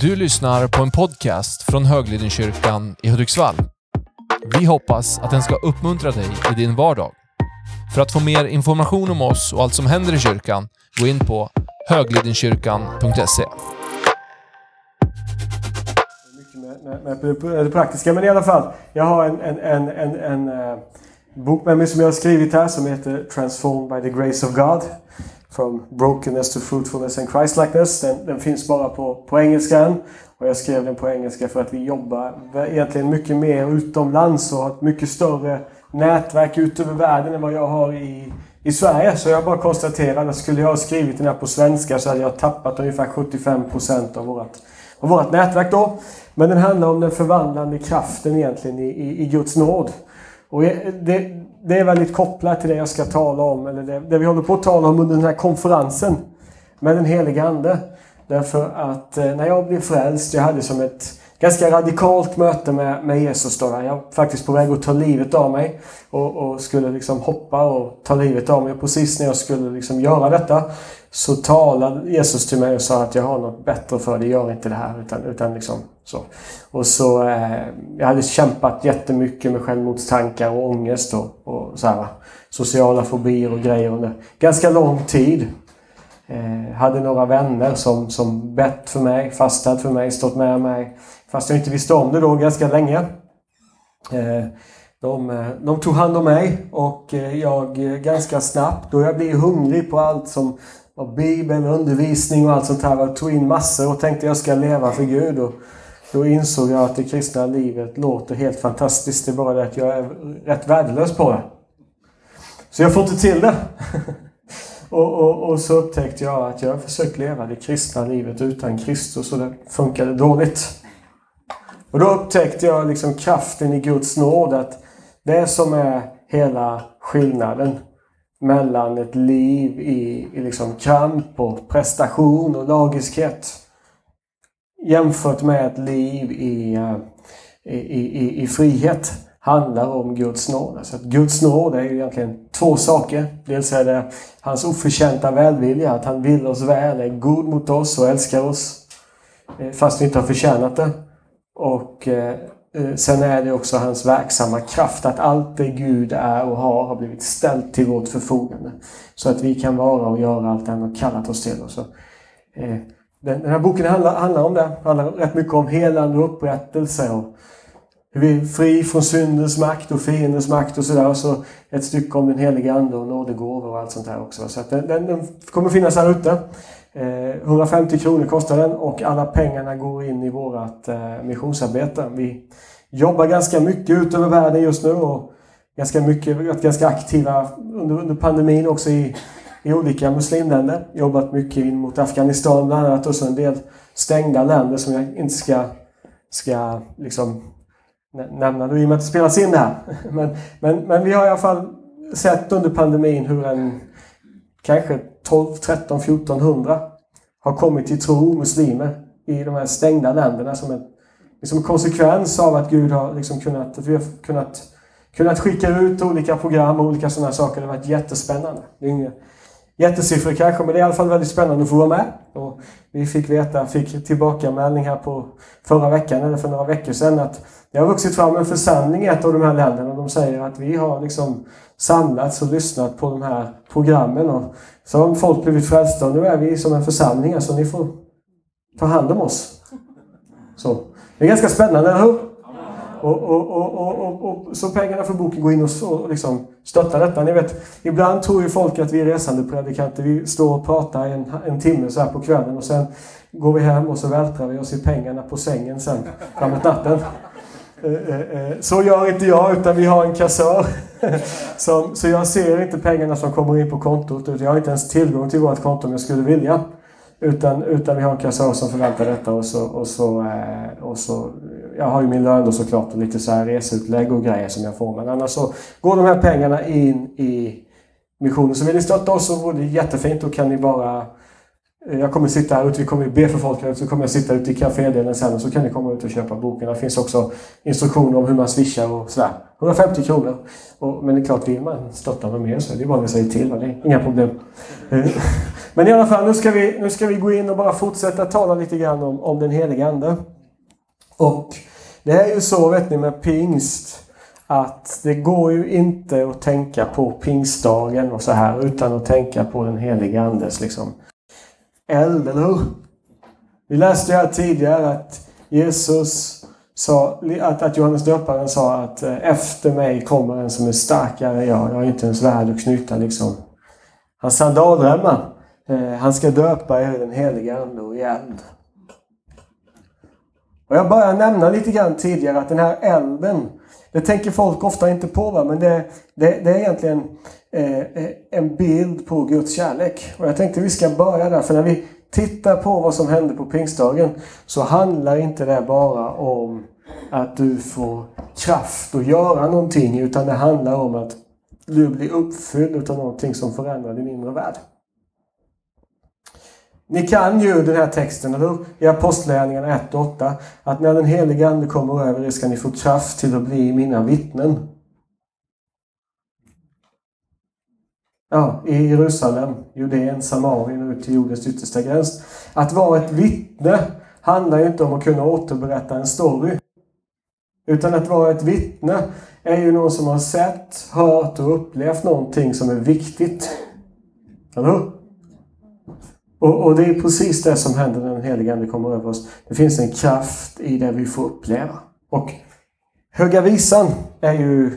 Du lyssnar på en podcast från Höglidenkyrkan i Hudiksvall. Vi hoppas att den ska uppmuntra dig i din vardag. För att få mer information om oss och allt som händer i kyrkan, gå in på höglidenkyrkan.se. Mycket med, med, med det praktiska, men i alla fall. Jag har en, en, en, en, en uh, bok med mig som jag har skrivit här som heter Transformed by the Grace of God. From brokenness to fruitfulness and Christlikeness. Den, den finns bara på, på engelska än. Och jag skrev den på engelska för att vi jobbar egentligen mycket mer utomlands och har ett mycket större nätverk ut över världen än vad jag har i, i Sverige. Så jag bara konstaterar att skulle jag ha skrivit den här på svenska så hade jag tappat ungefär 75% av vårt, av vårt nätverk då. Men den handlar om den förvandlande kraften egentligen i, i, i Guds nåd. Och det, det är väldigt kopplat till det jag ska tala om, eller det, det vi håller på att tala om under den här konferensen med den heliga Ande. Därför att eh, när jag blev frälst, jag hade som ett ganska radikalt möte med, med Jesus då. Jag var faktiskt på väg att ta livet av mig och, och, skulle liksom hoppa och ta livet av mig. Och precis när jag skulle liksom göra detta så talade Jesus till mig och sa att jag har något bättre för dig, gör inte det här. Utan, utan liksom så. Och så, eh, jag hade kämpat jättemycket med självmordstankar och ångest och, och så här, sociala fobier och grejer under ganska lång tid. Eh, hade några vänner som, som bett för mig, fastat för mig, stått med mig. Fast jag inte visste om det då ganska länge. Eh, de, eh, de, tog hand om mig och eh, jag eh, ganska snabbt, då jag blev hungrig på allt som var Bibeln, undervisning och allt sånt här. Jag tog in massor och tänkte jag ska leva för Gud. Och då insåg jag att det kristna livet låter helt fantastiskt. Det är bara det att jag är rätt värdelös på det. Så jag får inte till det. och, och, och, så upptäckte jag att jag försökt leva det kristna livet utan Kristus och det funkade dåligt. Och då upptäckte jag liksom kraften i Guds nåd. Att det som är hela skillnaden mellan ett liv i, i liksom kamp och prestation och lagiskhet jämfört med ett liv eh, i, i, i, i frihet handlar om Guds nåd. Alltså att Guds nåd är ju egentligen två saker. Dels är det hans oförtjänta välvilja, att han vill oss väl, är god mot oss och älskar oss. Eh, fast vi inte har förtjänat det. Och eh, eh, sen är det också hans verksamma kraft, att allt det Gud är och har har blivit ställt till vårt förfogande. Så att vi kan vara och göra allt det han har kallat oss till. Och så, eh, den, den här boken handlar, handlar om det. handlar rätt mycket om helande och upprättelse. Och hur vi är fri från syndens makt och fiendens makt och sådär. Och så ett stycke om den heliga Ande och nådegåvor och allt sånt där också. Så att den, den, den kommer finnas här ute. Eh, 150 kronor kostar den och alla pengarna går in i vårt eh, missionsarbete. Vi jobbar ganska mycket ut över världen just nu och ganska mycket, ganska aktiva under, under pandemin också i, i olika muslimländer. Jobbat mycket in mot Afghanistan bland annat och så en del stängda länder som jag inte ska, ska liksom nämna nu i och med att det spelas in här. Men, men, men vi har i alla fall sett under pandemin hur en kanske 12, 13, 1400 har kommit till tro, muslimer, i de här stängda länderna som liksom en liksom konsekvens av att Gud har liksom kunnat, att vi har kunnat, kunnat skicka ut olika program och olika sådana saker. Det har varit jättespännande. Det är inget, jättesiffror kanske, men det är i alla fall väldigt spännande att få vara med. Och vi fick veta, fick tillbakamälning här på förra veckan, eller för några veckor sedan, att det har vuxit fram en församling i ett av de här länderna och de säger att vi har liksom samlats och lyssnat på de här programmen. Och så har folk blivit frälsta och nu är vi som en församling, så alltså ni får ta hand om oss. Så. Det är ganska spännande, eller hur? Och, och, och, och, så pengarna för boken går in och, och liksom Stötta detta. Ni vet, ibland tror ju folk att vi är resande predikanter. Vi står och pratar en, en timme så här på kvällen och sen går vi hem och så vältrar vi oss i pengarna på sängen sen framåt natten. Eh, eh, eh, så gör inte jag, utan vi har en kassör. Som, så jag ser inte pengarna som kommer in på kontot. Utan jag har inte ens tillgång till vårt konto om jag skulle vilja. Utan, utan vi har en kassör som förväntar detta och så, och så, och så jag har ju min lön då såklart och lite så här reseutlägg och grejer som jag får. Men annars så går de här pengarna in i missionen. Så vill ni stötta oss så vore det jättefint. Då kan ni bara eh, jag kommer sitta här ute, vi kommer be för folk här ute, så kommer jag sitta ute i kafédelen sen och så kan ni komma ut och köpa boken. Det finns också instruktioner om hur man swishar och sådär. 150 kronor. Och, men det är klart, vill man stötta med mer så är det bara att säga till. Det är inga problem. Eh, men i alla fall, nu ska vi, nu ska vi gå in och bara fortsätta tala lite grann om, om den heliga Ande. Och det är ju så, vet ni, med pingst att det går ju inte att tänka på pingstdagen och så här utan att tänka på den heliga Andes liksom eld, eller hur? Vi läste ju här tidigare att Jesus sa, att, att Johannes döparen sa att eh, efter mig kommer en som är starkare än jag. Jag är inte ens värd att knyta liksom hans sandalremmar. Eh, han ska döpa er i den heliga Ande och i eld. Och jag började nämna lite grann tidigare att den här elden, det tänker folk ofta inte på va? men det, det, det är egentligen eh, eh, en bild på Guds kärlek. Och jag tänkte vi ska börja där, för när vi tittar på vad som hände på pingstdagen så handlar inte det bara om att du får kraft att göra någonting utan det handlar om att du blir uppfylld av någonting som förändrar din inre värld. Ni kan ju den här texten, eller hur? I Apostlagärningarna 1 och 8. Att när den helige Ande kommer över er ska ni få kraft till att bli mina vittnen. Ja, i Jerusalem, Judeen, Samarien och ut till jordens yttersta gräns. Att vara ett vittne handlar ju inte om att kunna återberätta en story. Utan att vara ett vittne är ju någon som har sett, hört och upplevt någonting som är viktigt. Eller hur? Och, och, det är precis det som händer när den helige Ande kommer över oss. Det finns en kraft i det vi får uppleva. Och Höga Visan är ju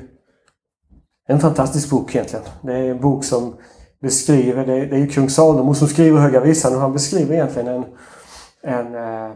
en fantastisk bok egentligen. Det är en bok som beskriver, det är, det är ju kung Salomo som skriver Höga Visan och han beskriver egentligen en, en en eh,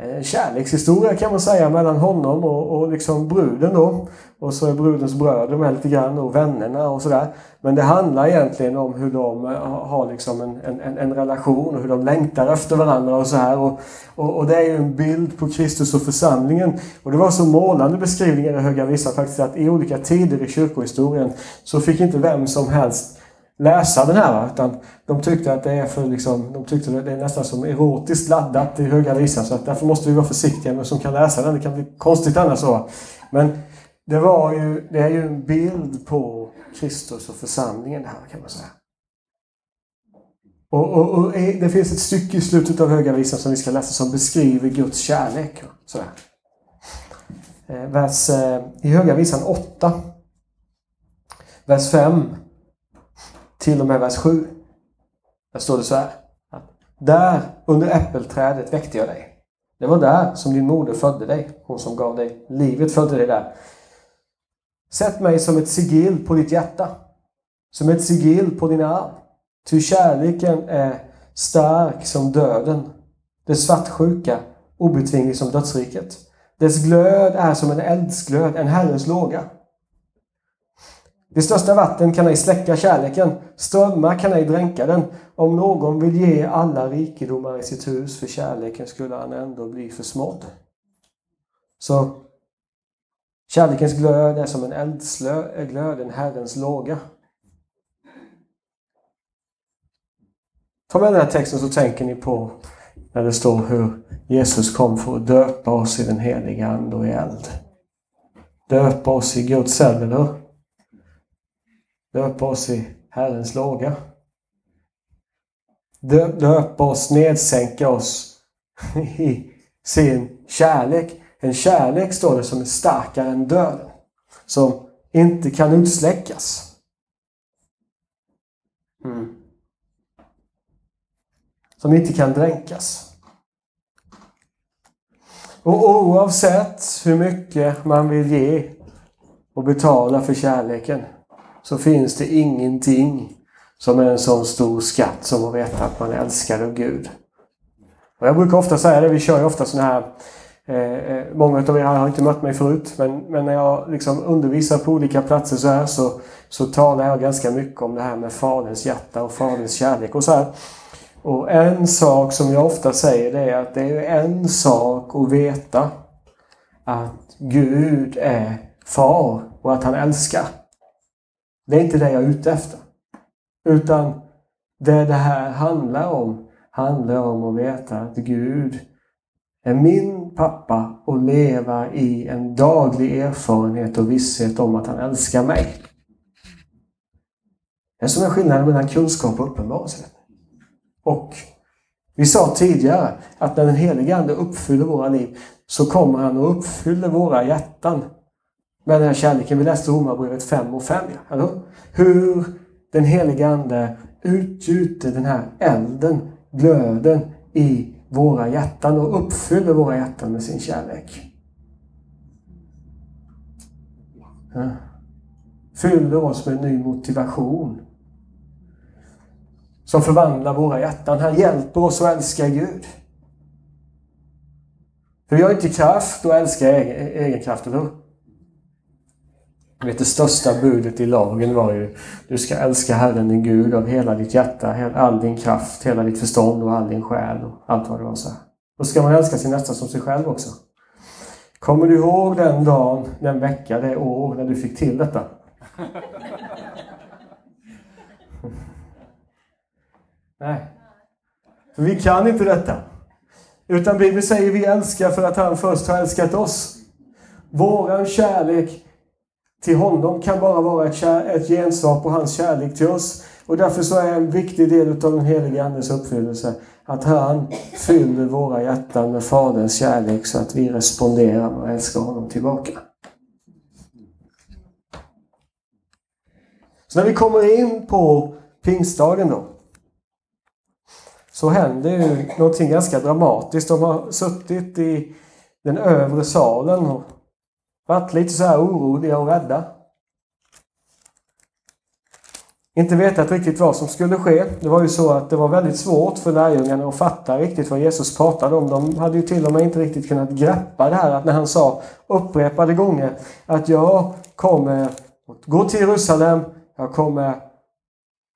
Eh, kärlekshistoria kan man säga mellan honom och, och liksom bruden då. Och så är brudens bröder med lite grann och vännerna och sådär. Men det handlar egentligen om hur de eh, har liksom en, en, en relation och hur de längtar efter varandra och så här. Och, och, och, det är ju en bild på Kristus och församlingen. Och det var så målande beskrivningar i Höga Vissa faktiskt att i olika tider i kyrkohistorien så fick inte vem som helst läsa den här. Utan de tyckte att det är för liksom, de tyckte det är nästan som erotiskt laddat i Höga Visan. Så att därför måste vi vara försiktiga med som kan läsa den. Det kan bli konstigt annars så. Men det, var ju, det är ju en bild på Kristus och församlingen här kan man säga. Och, och, och, det finns ett stycke i slutet av Höga Visan som vi ska läsa som beskriver Guds kärlek. Sådär. Eh, vers, eh, I Höga Visan 8, vers 5 till och med vers 7. Där står det så här. Där under äppelträdet väckte jag dig. Det var där som din moder födde dig. Hon som gav dig livet födde dig där. Sätt mig som ett sigill på ditt hjärta. Som ett sigill på din arm. Ty kärleken är stark som döden. Det svartsjuka obetvinglig som dödsriket. Dess glöd är som en eldsglöd, en Herrens låga. Det största vatten kan ej släcka kärleken, strömmar kan ej dränka den. Om någon vill ge alla rikedomar i sitt hus för kärleken skulle han ändå bli försmådd. Så kärlekens glöd är som en eldsglöd, en Herrens låga. Ta med den här texten så tänker ni på när det står hur Jesus kom för att döpa oss i den heliga Ande och i eld. Döpa oss i Guds eld, eller hur? Döpa oss i Herrens låga. Döpa oss, nedsänka oss i sin kärlek. En kärlek, står det, som är starkare än döden. Som inte kan utsläckas. Mm. Som inte kan dränkas. Och oavsett hur mycket man vill ge och betala för kärleken så finns det ingenting som är en sån stor skatt som att veta att man älskar av Gud. Och jag brukar ofta säga det, vi kör ju ofta sådana här eh, eh Många av er har inte mött mig förut men, men när jag liksom undervisar på olika platser så här så, så talar jag ganska mycket om det här med Faderns hjärta och Faderns kärlek och så här. Och en sak som jag ofta säger det är att det är en sak att veta att Gud är far och att han älskar. Det är inte det jag är ute efter. Utan det det här handlar om, handlar om att veta att Gud är min pappa och leva i en daglig erfarenhet och visshet om att han älskar mig. Det är som en skillnad mellan kunskap och uppenbarelse. Och vi sa tidigare att när den helige Ande uppfyller våra liv så kommer han och uppfyller våra hjärtan med den här kärleken. Vi läste Romarbrevet 5 och 5. Ja, alltså, Hur den helige Ande utgjuter den här elden, glöden i våra hjärtan och uppfyller våra hjärtan med sin kärlek. Ja. Fyller oss med ny motivation. Som förvandlar våra hjärtan. Han hjälper oss att älska Gud. För vi har inte kraft att älska egen, egen kraft, eller hur? Vet, det största budet i lagen var ju du ska älska Herren din Gud av hela ditt hjärta, all din kraft, hela ditt förstånd och all din själ och allt vad det var. så här. Då ska man älska sin nästa som sig själv också. Kommer du ihåg den dagen, den vecka, det år när du fick till detta? Nej. För vi kan inte detta. Utan Bibeln säger vi älskar för att han först har älskat oss. Våran kärlek till honom kan bara vara ett, ett gensvar på hans kärlek till oss. Och därför så är en viktig del av den helige Andes uppfyllelse att han fyller våra hjärtan med Faderns kärlek så att vi responderar och älskar honom tillbaka. Så när vi kommer in på pingstdagen då så händer ju någonting ganska dramatiskt. De har suttit i den övre salen och varit lite så här oroliga och rädda. Inte vetat riktigt vad som skulle ske. Det var ju så att det var väldigt svårt för lärjungarna att fatta riktigt vad Jesus pratade om. De hade ju till och med inte riktigt kunnat greppa det här att när han sa upprepade gånger att jag kommer gå till Jerusalem, jag kommer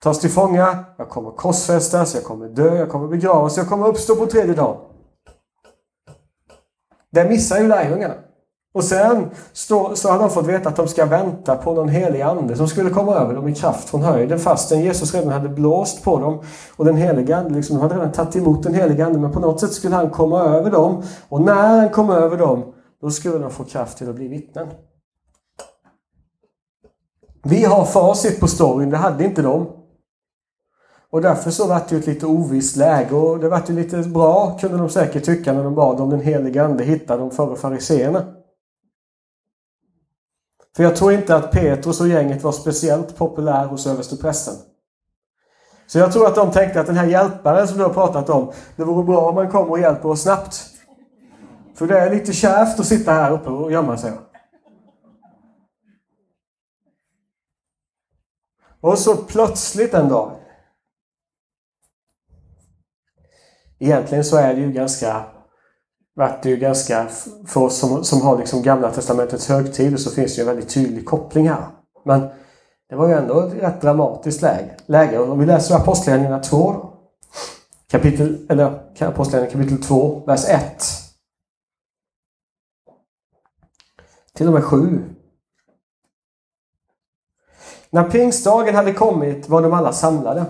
tas till fånga, jag kommer korsfästas, jag kommer dö, jag kommer begravas, jag kommer uppstå på tredje dagen. Det missar ju lärjungarna. Och sen så, så har de fått veta att de ska vänta på någon helig ande som skulle komma över dem i kraft från höjden fastän Jesus redan hade blåst på dem. Och den heliga ande, liksom, de hade redan tagit emot den heliga ande men på något sätt skulle han komma över dem. Och när han kom över dem, då skulle de få kraft till att bli vittnen. Vi har facit på storyn, det hade inte de. Och därför så var det ju ett lite ovisst läge och det var ju lite bra kunde de säkert tycka när de bad om den heliga Ande hitta de före fariseerna. För jag tror inte att Petrus och gänget var speciellt populär hos översteprästen. Så jag tror att de tänkte att den här hjälparen som du har pratat om, det vore bra om han kommer och hjälper oss snabbt. För det är lite kärvt att sitta här uppe och gömma sig. Och så plötsligt en dag Egentligen så är det ju ganska vart det ju ganska, för oss som, som har liksom Gamla Testamentets högtider så finns det ju en väldigt tydlig koppling här. Men det var ju ändå ett rätt dramatiskt läge. läge. Om vi läser Apostlagärningarna 2 då. Kapitel, eller Apostlagärningarna kapitel 2, vers 1. Till och med 7. När pingstdagen hade kommit var de alla samlade.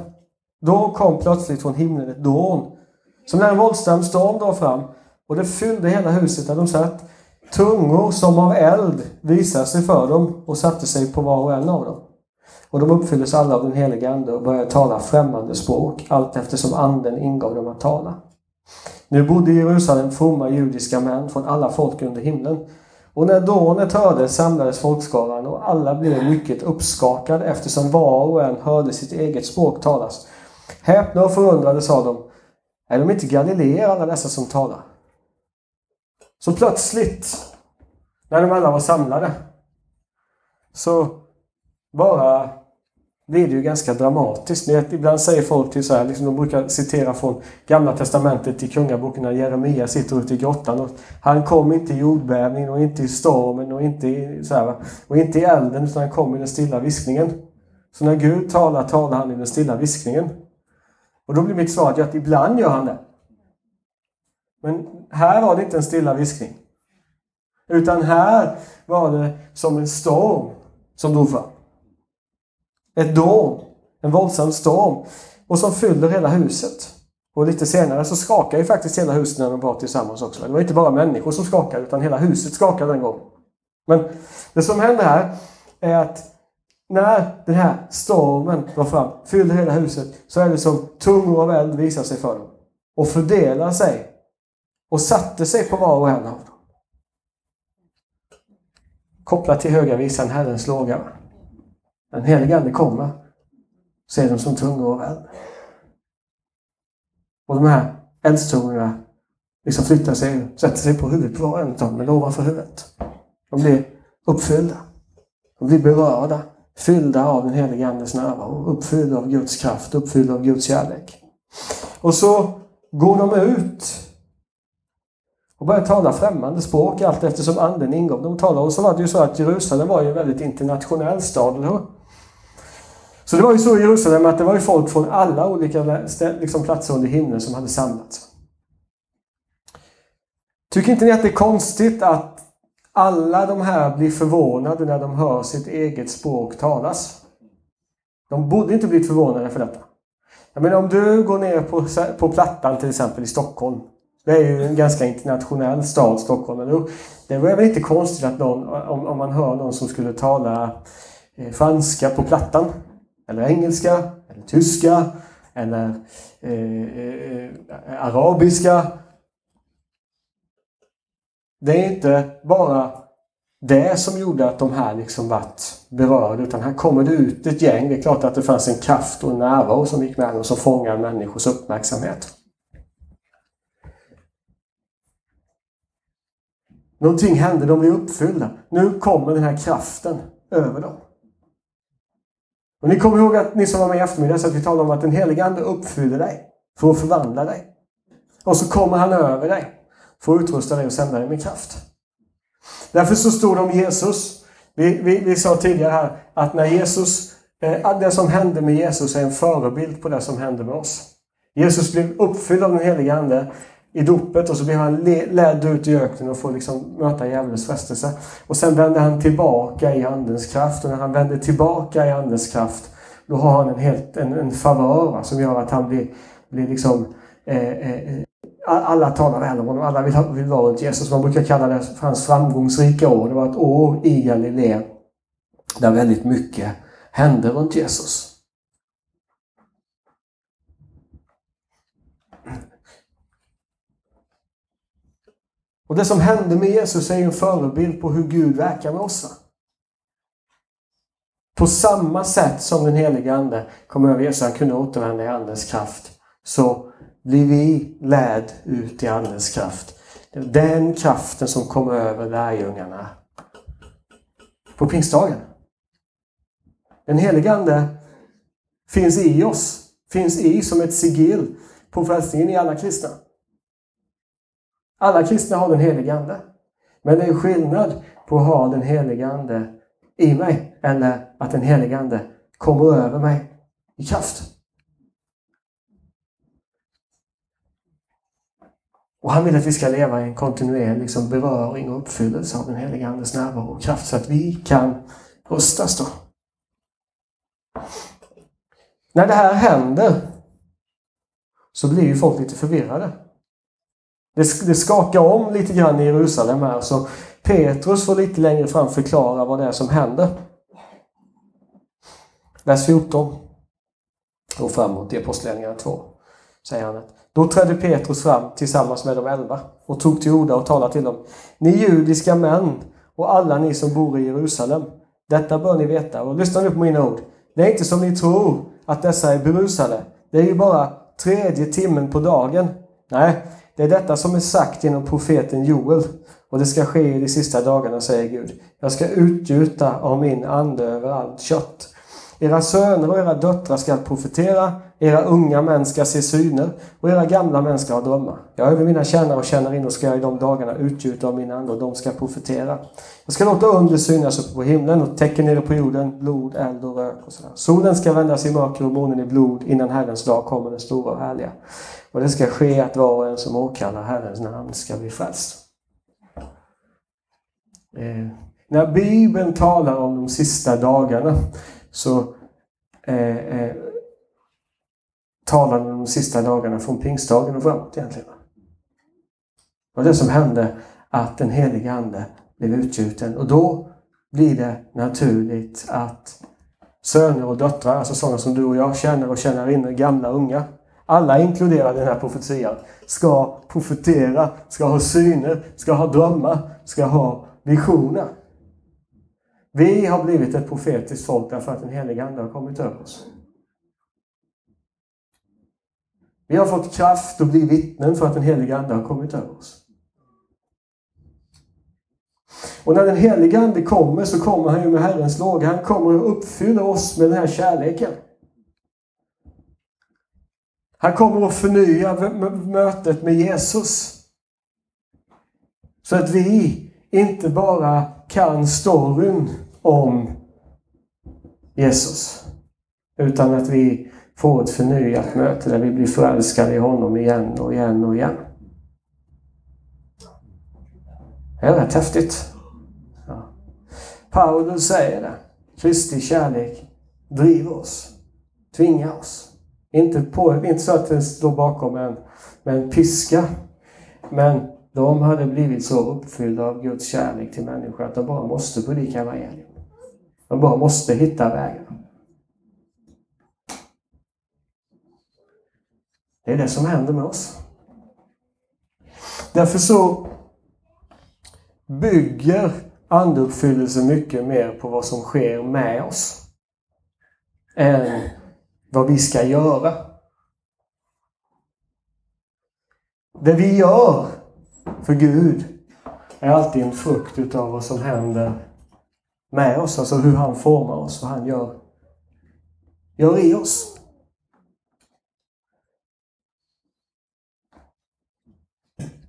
Då kom plötsligt från himlen ett dån som när en våldsam storm drar fram och det fyllde hela huset där de satt. Tungor som av eld visade sig för dem och satte sig på var och en av dem. Och de uppfylldes alla av den heliga Ande och började tala främmande språk allt eftersom Anden ingav dem att tala. Nu bodde i Jerusalem fromma judiska män från alla folk under himlen. Och när dånet hördes samlades folkskaran och alla blev mycket uppskakade eftersom var och en hörde sitt eget språk talas. Häpna och förundrade sa de, är de inte galileer alla dessa som talar? Så plötsligt, när de alla var samlade, så bara blir det ju ganska dramatiskt. Ibland säger folk till så här, liksom de brukar citera från Gamla Testamentet i Kungaboken när Jeremia sitter ute i grottan. Och han kom inte i jordbävningen och inte i stormen och inte i, så här, och inte i elden utan han kom i den stilla viskningen. Så när Gud talar, talar han i den stilla viskningen. Och då blir mitt svar att ibland gör han det. Men här var det inte en stilla viskning. Utan här var det som en storm som drog fram. Ett dån, en våldsam storm. Och som fyller hela huset. Och lite senare så skakar ju faktiskt hela huset när de var tillsammans också. Det var inte bara människor som skakade utan hela huset skakade den gången. Men det som händer här är att när den här stormen drar fram, fyller hela huset, så är det som tungor av eld visar sig för dem. Och fördelar sig. Och satte sig på var och en av dem. Kopplat till höga visan Herrens låga. Den helige Ande kommer, Ser dem de som tungor och eld. Och de här eldstungorna liksom flyttar sig, sätter sig på huvudet på var och en av dem, men ovanför huvudet. De blir uppfyllda. De blir berörda, fyllda av den helige Andes närvaro, uppfyllda av Guds kraft, uppfyllda av Guds kärlek. Och så går de ut och började tala främmande språk allt eftersom anden ingav dem talar. Och så var det ju så att Jerusalem var ju en väldigt internationell stad, eller hur? Så det var ju så i Jerusalem att det var ju folk från alla olika liksom, platser under himlen som hade samlats. Tycker inte ni att det är konstigt att alla de här blir förvånade när de hör sitt eget språk talas? De borde inte blivit förvånade för detta. Jag menar om du går ner på, på Plattan till exempel i Stockholm. Det är ju en ganska internationell stad, Stockholm. Det var väl inte konstigt att någon, om, om man hör någon som skulle tala eh, franska på Plattan. Eller engelska, eller tyska, eller eh, eh, arabiska. Det är inte bara det som gjorde att de här liksom vart berörda. Utan här kommer det ut ett gäng. Det är klart att det fanns en kraft och en närvaro som gick med och som fångade människors uppmärksamhet. Någonting hände, de blev uppfyllda. Nu kommer den här kraften över dem. Och ni kommer ihåg att ni som var med i eftermiddag så att vi talade om att den helige Ande uppfyller dig för att förvandla dig. Och så kommer han över dig för att utrusta dig och sända dig med kraft. Därför så stod det om Jesus. Vi, vi, vi sa tidigare här att när Jesus, eh, det som hände med Jesus är en förebild på det som hände med oss. Jesus blev uppfylld av den helige Ande i dopet och så blev han ledd ut i öknen och får liksom möta djävulens frestelse. Och sen vände han tillbaka i Andens kraft och när han vänder tillbaka i Andens kraft då har han en, helt, en, en favör som gör att han blir, blir liksom eh, eh, alla talar väl om honom, alla vill, vill vara runt Jesus. Man brukar kalla det för hans framgångsrika år. Det var ett år i Galileen där väldigt mycket hände runt Jesus. Och det som hände med Jesus är en förebild på hur Gud verkar med oss. På samma sätt som den helige Ande kom över Jesus, han kunde återvända i Andens kraft, så blir vi led ut i Andens kraft. Det den kraften som kom över lärjungarna på pingstdagen. Den helige Ande finns i oss, finns i som ett sigill på frälsningen i alla kristna. Alla kristna har den helige Ande. Men det är skillnad på att ha den helige Ande i mig eller att den helige Ande kommer över mig i kraft. Och han vill att vi ska leva i en kontinuerlig liksom, beröring och uppfyllelse av den helige Andes närvaro och kraft så att vi kan rustas då. När det här händer så blir ju folk lite förvirrade. Det, det skakar om lite grann i Jerusalem här så Petrus får lite längre fram förklara vad det är som händer. Vers 14 och framåt i Apostlagärningarna 2 säger han att då trädde Petrus fram tillsammans med de elva och tog till orda och talade till dem. Ni judiska män och alla ni som bor i Jerusalem. Detta bör ni veta och lyssna nu på mina ord. Det är inte som ni tror att dessa är berusade. Det är ju bara tredje timmen på dagen. Nej, det är detta som är sagt genom profeten Joel. Och det ska ske i de sista dagarna, säger Gud. Jag ska utgjuta av min ande över allt kött. Era söner och era döttrar ska profetera, era unga män ska se syner och era gamla män ska ha drömmar. Jag över mina tjänare och tjänarinnor ska jag i de dagarna utgjuta av min ande och de ska profetera. Jag ska låta under synas uppe på himlen och tecken nere på jorden, blod, eld och rök och sådär. Solen ska vändas i mörker och månen i blod innan Herrens dag kommer den stora och härliga. Och det ska ske att var och en som åkallar Herrens namn ska bli frälst. Eh, när Bibeln talar om de sista dagarna så eh, eh, talar den om de sista dagarna från pingstdagen och framåt egentligen. Och det som hände att den helige Ande blev utgjuten och då blir det naturligt att söner och döttrar, alltså sådana som du och jag känner och känner in, gamla och unga. Alla inkluderade i den här profetian ska profetera, ska ha syner, ska ha drömmar, ska ha visioner. Vi har blivit ett profetiskt folk därför att den heliga Ande har kommit över oss. Vi har fått kraft att bli vittnen för att den heliga Ande har kommit över oss. Och när den heliga Ande kommer så kommer han ju med Herrens låga. Han kommer att uppfylla oss med den här kärleken. Han kommer att förnya mötet med Jesus. Så att vi inte bara kan storyn om Jesus. Utan att vi får ett förnyat möte där vi blir förälskade i honom igen och igen och igen. Det är rätt häftigt. Ja. Paulus säger det. Kristi kärlek driver oss, tvingar oss. Inte, på, inte så att den står bakom en, med en piska, men de hade blivit så uppfyllda av Guds kärlek till människor att de bara måste predika evangelium. De bara måste hitta vägen. Det är det som händer med oss. Därför så bygger andeuppfyllelse mycket mer på vad som sker med oss än vad vi ska göra. Det vi gör för Gud är alltid en frukt utav vad som händer med oss, alltså hur han formar oss, vad han gör, gör i oss.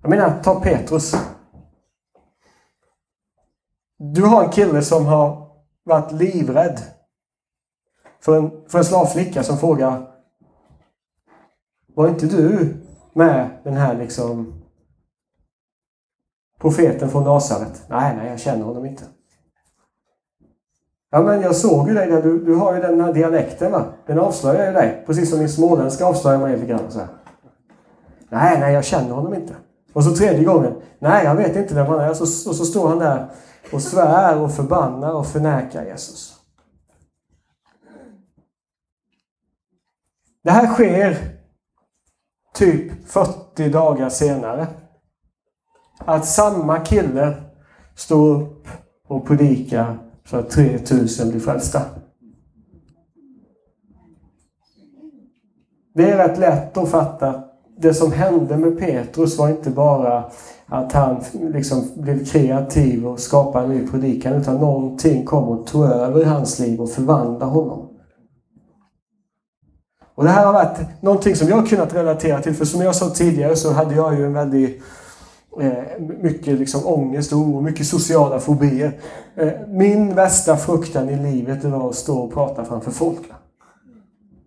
Jag menar, ta Petrus. Du har en kille som har varit livrädd för en, för en slavflicka som frågar Var inte du med den här liksom profeten från Nasaret? Nej, nej, jag känner honom inte. Ja, men jag såg ju dig där. Du, du har ju den här dialekten va? Den avslöjar ju dig. Precis som din småländska avslöjar mig lite grann. Så här. Nej, nej, jag känner honom inte. Och så tredje gången. Nej, jag vet inte vem han är. Så, och så står han där och svär och förbannar och förnekar Jesus. Det här sker typ 40 dagar senare. Att samma kille står upp och predikar så att 3000 blir frälsta. Det är rätt lätt att fatta. Det som hände med Petrus var inte bara att han liksom blev kreativ och skapade en ny predikan utan någonting kom och tog över i hans liv och förvandlade honom. Och Det här har varit någonting som jag har kunnat relatera till för som jag sa tidigare så hade jag ju en väldigt Eh, mycket liksom ångest och oro, mycket sociala fobier. Eh, min värsta fruktan i livet var att stå och prata framför folk.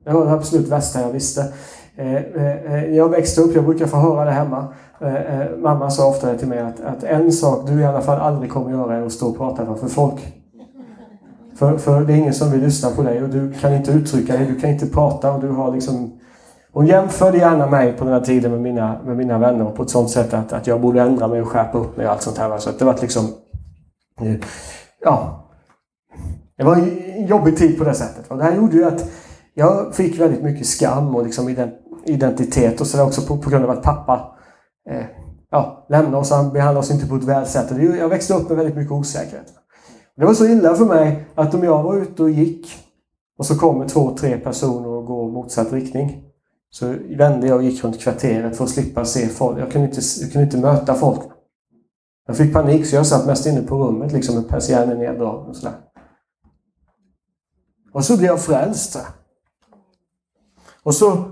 Det var det absolut värsta jag visste. Eh, eh, eh jag växte upp, jag brukar få höra det hemma. Eh, mamma sa ofta till mig att, att en sak du i alla fall aldrig kommer göra är att stå och prata framför folk. För, för det är ingen som vill lyssna på dig och du kan inte uttrycka dig, du kan inte prata och du har liksom hon jämförde gärna mig på den här tiden med mina, med mina vänner på ett sånt sätt att, att jag borde ändra mig och skärpa upp mig och allt sånt här. Så det var liksom... Ja. Det var en jobbig tid på det sättet. Och det här gjorde ju att jag fick väldigt mycket skam och liksom identitet och sådär också på, på grund av att pappa eh, ja, lämnade oss. Han behandlade oss inte på ett väl sätt. Jag växte upp med väldigt mycket osäkerhet. Det var så illa för mig att om jag var ute och gick och så kommer två, tre personer och går motsatt riktning. Så vände jag och gick runt kvarteret för att slippa se folk. Jag kunde inte, jag kunde inte möta folk. Jag fick panik så jag satt mest inne på rummet liksom med persiennen neddragen och sådär. Och så blev jag frälst. Och så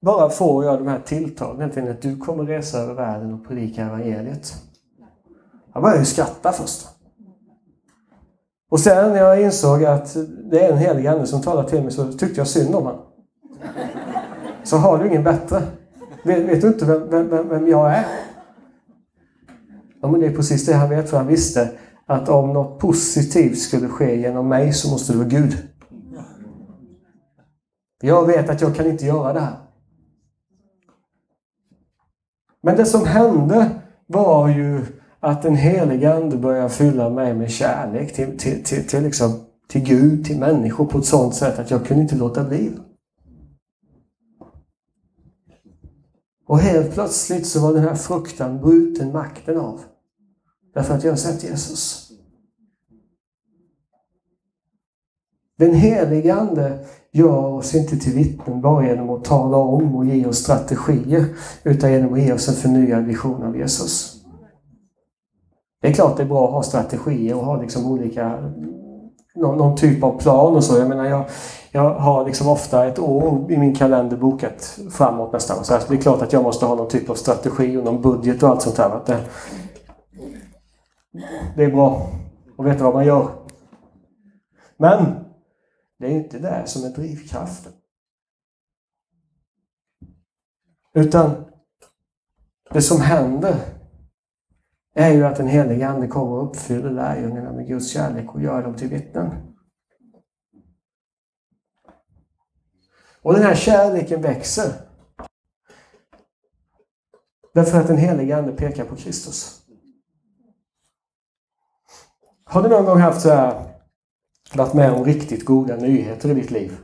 bara får jag de här tilltagen att du kommer resa över världen och predika evangeliet. Jag började ju skratta först. Och sen när jag insåg att det är en helig ande som talar till mig så tyckte jag synd om honom. Så har du ingen bättre. Vet, vet du inte vem, vem, vem jag är? Ja, men det är precis det han vet, för han visste att om något positivt skulle ske genom mig så måste det vara Gud. Jag vet att jag kan inte göra det här. Men det som hände var ju att den helige Ande börjar fylla mig med kärlek till, till, till, till, liksom, till Gud, till människor på ett sådant sätt att jag kunde inte låta bli. Och helt plötsligt så var den här fruktan bruten makten av. Därför att jag har sett Jesus. Den helige Ande gör oss inte till vittnen bara genom att tala om och ge oss strategier, utan genom att ge oss en förnyad vision av Jesus. Det är klart det är bra att ha strategier och ha liksom olika någon, någon, typ av plan och så. Jag menar, jag, jag har liksom ofta ett år i min kalender bokat framåt nästan. Så alltså, det är klart att jag måste ha någon typ av strategi och någon budget och allt sånt där. Det, det är bra att veta vad man gör. Men det är inte det som är drivkraften. Utan det som händer är ju att den helige Ande kommer och uppfyller lärjungarna med Guds kärlek och gör dem till vittnen. Och den här kärleken växer. Därför att den helige Ande pekar på Kristus. Har du någon gång haft så här, varit med om riktigt goda nyheter i ditt liv?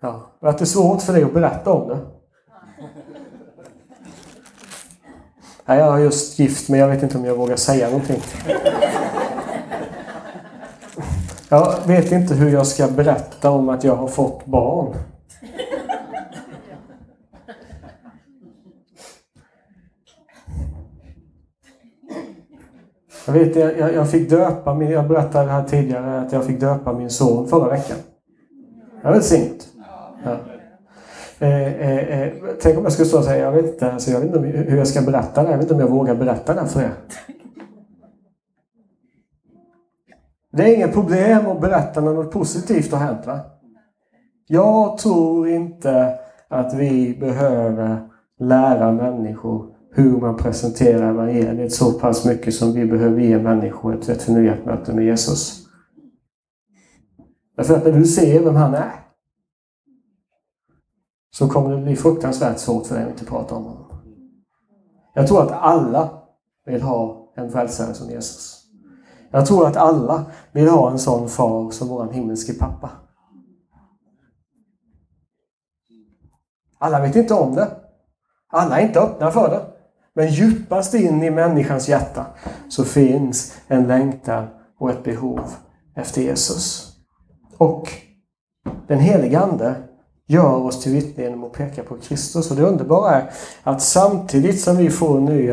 Ja, att det är svårt för dig att berätta om det? Nej, jag har just gift mig, jag vet inte om jag vågar säga någonting. Jag vet inte hur jag ska berätta om att jag har fått barn. Jag vet, jag, jag fick döpa min, jag berättade här tidigare att jag fick döpa min son förra veckan. Det var välsignat. Ja. Eh, eh, eh, tänk om jag skulle stå och säga, jag vet inte, alltså, jag vet inte hur jag ska berätta det. Jag vet inte om jag vågar berätta det för er. Det är inget problem att berätta när något positivt har hänt. Va? Jag tror inte att vi behöver lära människor hur man presenterar evangeliet så pass mycket som vi behöver ge människor ett förnyat möte med Jesus. Därför att när du ser vem han är så kommer det bli fruktansvärt svårt för dig att inte prata om honom. Jag tror att alla vill ha en frälsare som Jesus. Jag tror att alla vill ha en sån far som vår himmelske pappa. Alla vet inte om det. Alla är inte öppna för det. Men djupast in i människans hjärta så finns en längtan och ett behov efter Jesus. Och den helige Ande gör oss till vittnen genom att peka på Kristus. Och det underbara är att samtidigt som vi får en ny,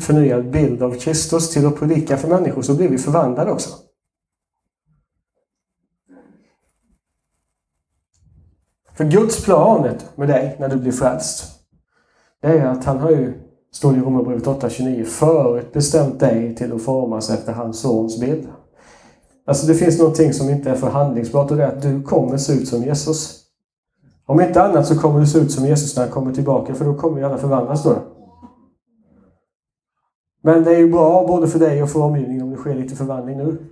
förnyad bild av Kristus till att predika för människor så blir vi förvandlade också. För Guds plan med dig när du blir frälst, det är att han har ju, står det i Romarbrevet 8.29, förut bestämt dig till att formas efter hans sons bild. Alltså det finns någonting som inte är förhandlingsbart och det är att du kommer se ut som Jesus. Om inte annat så kommer du se ut som Jesus när han kommer tillbaka, för då kommer ju alla förvandlas då. Men det är ju bra både för dig och för omgivningen om det sker lite förvandling nu.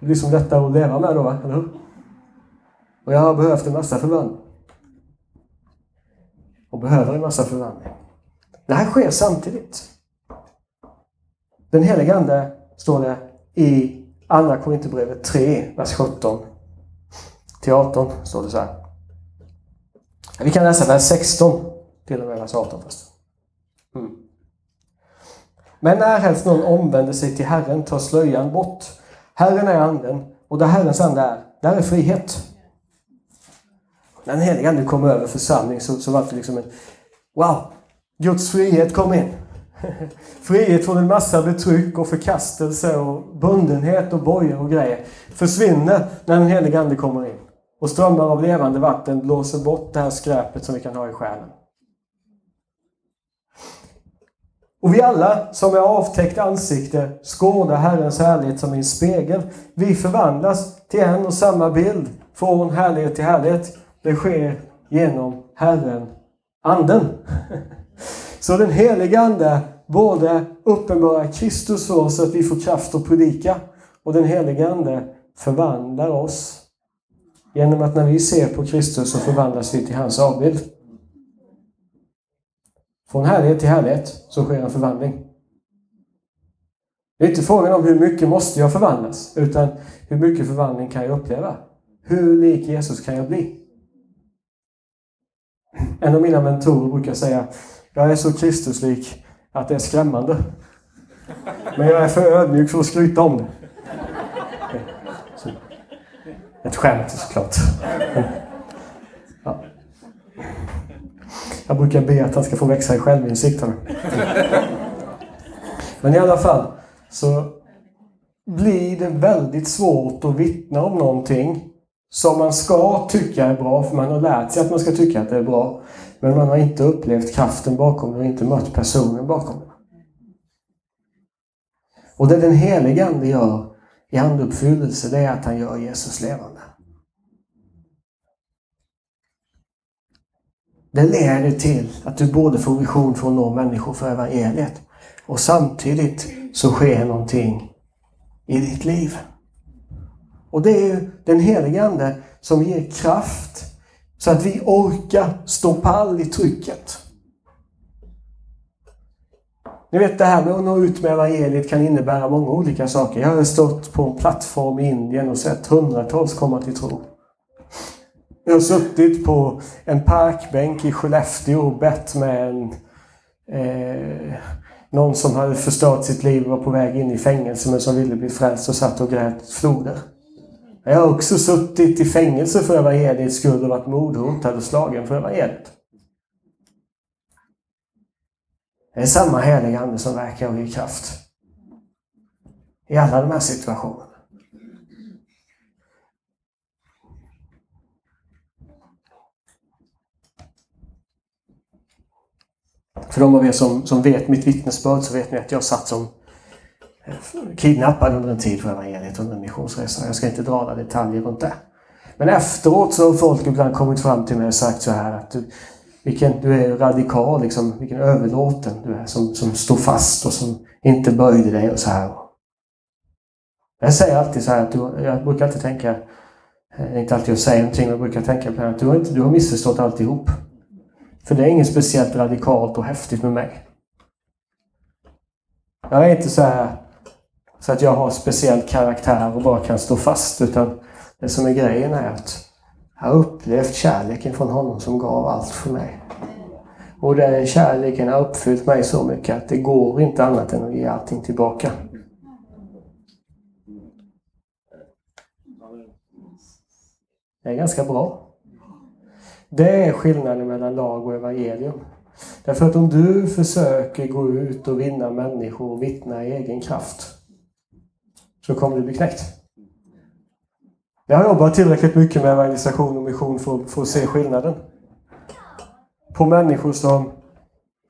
Det blir som detta att leva med då, eller hur? Och jag har behövt en massa förvandling. Och behöver en massa förvandling. Det här sker samtidigt. Den helige Ande, står det i Andra Korinthierbrevet 3, vers 17 till 18, står det så här. Vi kan läsa vers 16 till och med vers 18 först. Mm. Men närhelst någon omvänder sig till Herren tar slöjan bort. Herren är anden och där Herrens ande är, där är frihet. När den helige Ande kom över församling så, så var det liksom en Wow! Guds frihet kom in. frihet från en massa betryck och förkastelse och bundenhet och bojor och grejer försvinner när den helige Ande kommer in. Och strömmar av levande vatten blåser bort det här skräpet som vi kan ha i själen. Och vi alla som är avtäckt ansikte skådar Herrens härlighet som i en spegel. Vi förvandlas till en och samma bild från härlighet till härlighet. Det sker genom Herren, Anden. Så den heliga Ande både uppenbarar Kristus för oss så att vi får kraft att predika och den heliga Ande förvandlar oss Genom att när vi ser på Kristus så förvandlas vi till hans avbild. Från härlighet till härlighet så sker en förvandling. Det är inte frågan om hur mycket måste jag förvandlas, utan hur mycket förvandling kan jag uppleva? Hur lik Jesus kan jag bli? En av mina mentorer brukar säga, jag är så Kristuslik att det är skrämmande. Men jag är för ödmjuk för att skryta om det. Ett skämt såklart. Ja. Jag brukar be att han ska få växa i självinsikt. Men i alla fall så blir det väldigt svårt att vittna om någonting som man ska tycka är bra, för man har lärt sig att man ska tycka att det är bra. Men man har inte upplevt kraften bakom det och inte mött personen bakom det. Och det den helige Ande gör i anduppfyllelse, det är att han gör Jesus levande. Det leder till att du både får vision för att nå människor för evangeliet och samtidigt så sker någonting i ditt liv. Och det är ju den helige Ande som ger kraft så att vi orkar stå pall i trycket. Ni vet det här med att nå ut med evangeliet kan innebära många olika saker. Jag har stått på en plattform i Indien och sett hundratals komma till tro. Jag har suttit på en parkbänk i Skellefteå och bett med en, eh, någon som hade förstört sitt liv och var på väg in i fängelse men som ville bli frälst och satt och grät floder. Jag har också suttit i fängelse för evangeliets skull och varit mordhotad och slagen för evangeliet. Det är samma heliga Ande som verkar och ger kraft. I alla de här situationerna. För de av er som, som vet mitt vittnesbörd så vet ni att jag satt som eh, kidnappad under en tid för evangeliet under en missionsresa. Jag ska inte dra alla detaljer runt det. Men efteråt så har folk ibland kommit fram till mig och sagt så här att du, vilken, du är radikal, liksom, vilken överlåten du är som, som står fast och som inte böjde dig och så här. Jag säger alltid så här att du, jag brukar alltid tänka, eh, inte alltid att säga någonting, men jag brukar tänka på att du har, inte, du har missförstått alltihop. För det är inget speciellt radikalt och häftigt med mig. Jag är inte så här så att jag har speciell karaktär och bara kan stå fast. Utan det som är grejen är att jag har upplevt kärleken från honom som gav allt för mig. Och den kärleken har uppfyllt mig så mycket att det går inte annat än att ge allting tillbaka. Det är ganska bra. Det är skillnaden mellan lag och evangelium. Därför att om du försöker gå ut och vinna människor och vittna i egen kraft så kommer du bli knäckt. Jag har jobbat tillräckligt mycket med evangelisation och mission för, för att se skillnaden. På människor som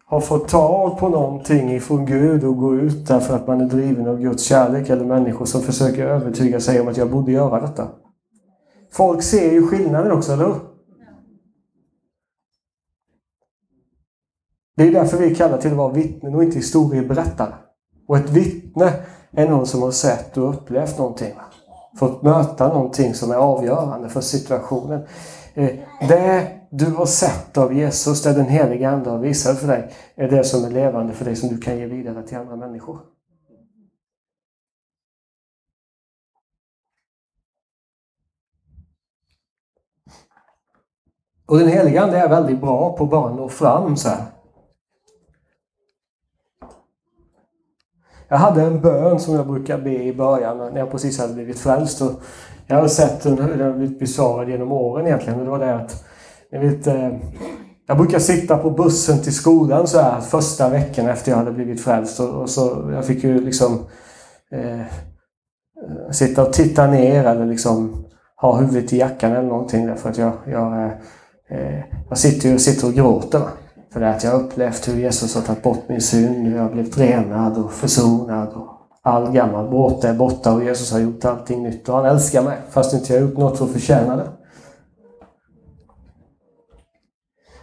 har fått tag på någonting ifrån Gud och gå ut därför att man är driven av Guds kärlek eller människor som försöker övertyga sig om att jag borde göra detta. Folk ser ju skillnaden också, eller hur? Det är därför vi kallar till att vara vittnen och inte historieberättare. Och ett vittne är någon som har sett och upplevt någonting. Fått möta någonting som är avgörande för situationen. Eh, det du har sett av Jesus, det den heliga Ande har visat för dig, är det som är levande för dig som du kan ge vidare till andra människor. Och den heliga Ande är väldigt bra på att bara nå fram så här. Jag hade en bön som jag brukar be i början när jag precis hade blivit frälst. Och jag har sett hur den har blivit besvarad genom åren egentligen. Och det var det att, jag, vet, eh, jag brukar sitta på bussen till skolan så här första veckan efter jag hade blivit frälst. Och, och så, jag fick ju liksom eh, eh sitta och titta ner eller liksom ha huvudet i jackan eller någonting därför att jag, jag, eh, eh jag sitter ju sitter och gråter. För det att jag har upplevt hur Jesus har tagit bort min synd, hur jag har blivit renad och försonad. Och all gammal bråte är borta och Jesus har gjort allting nytt. Och han älskar mig fast inte jag har gjort något för att förtjäna det.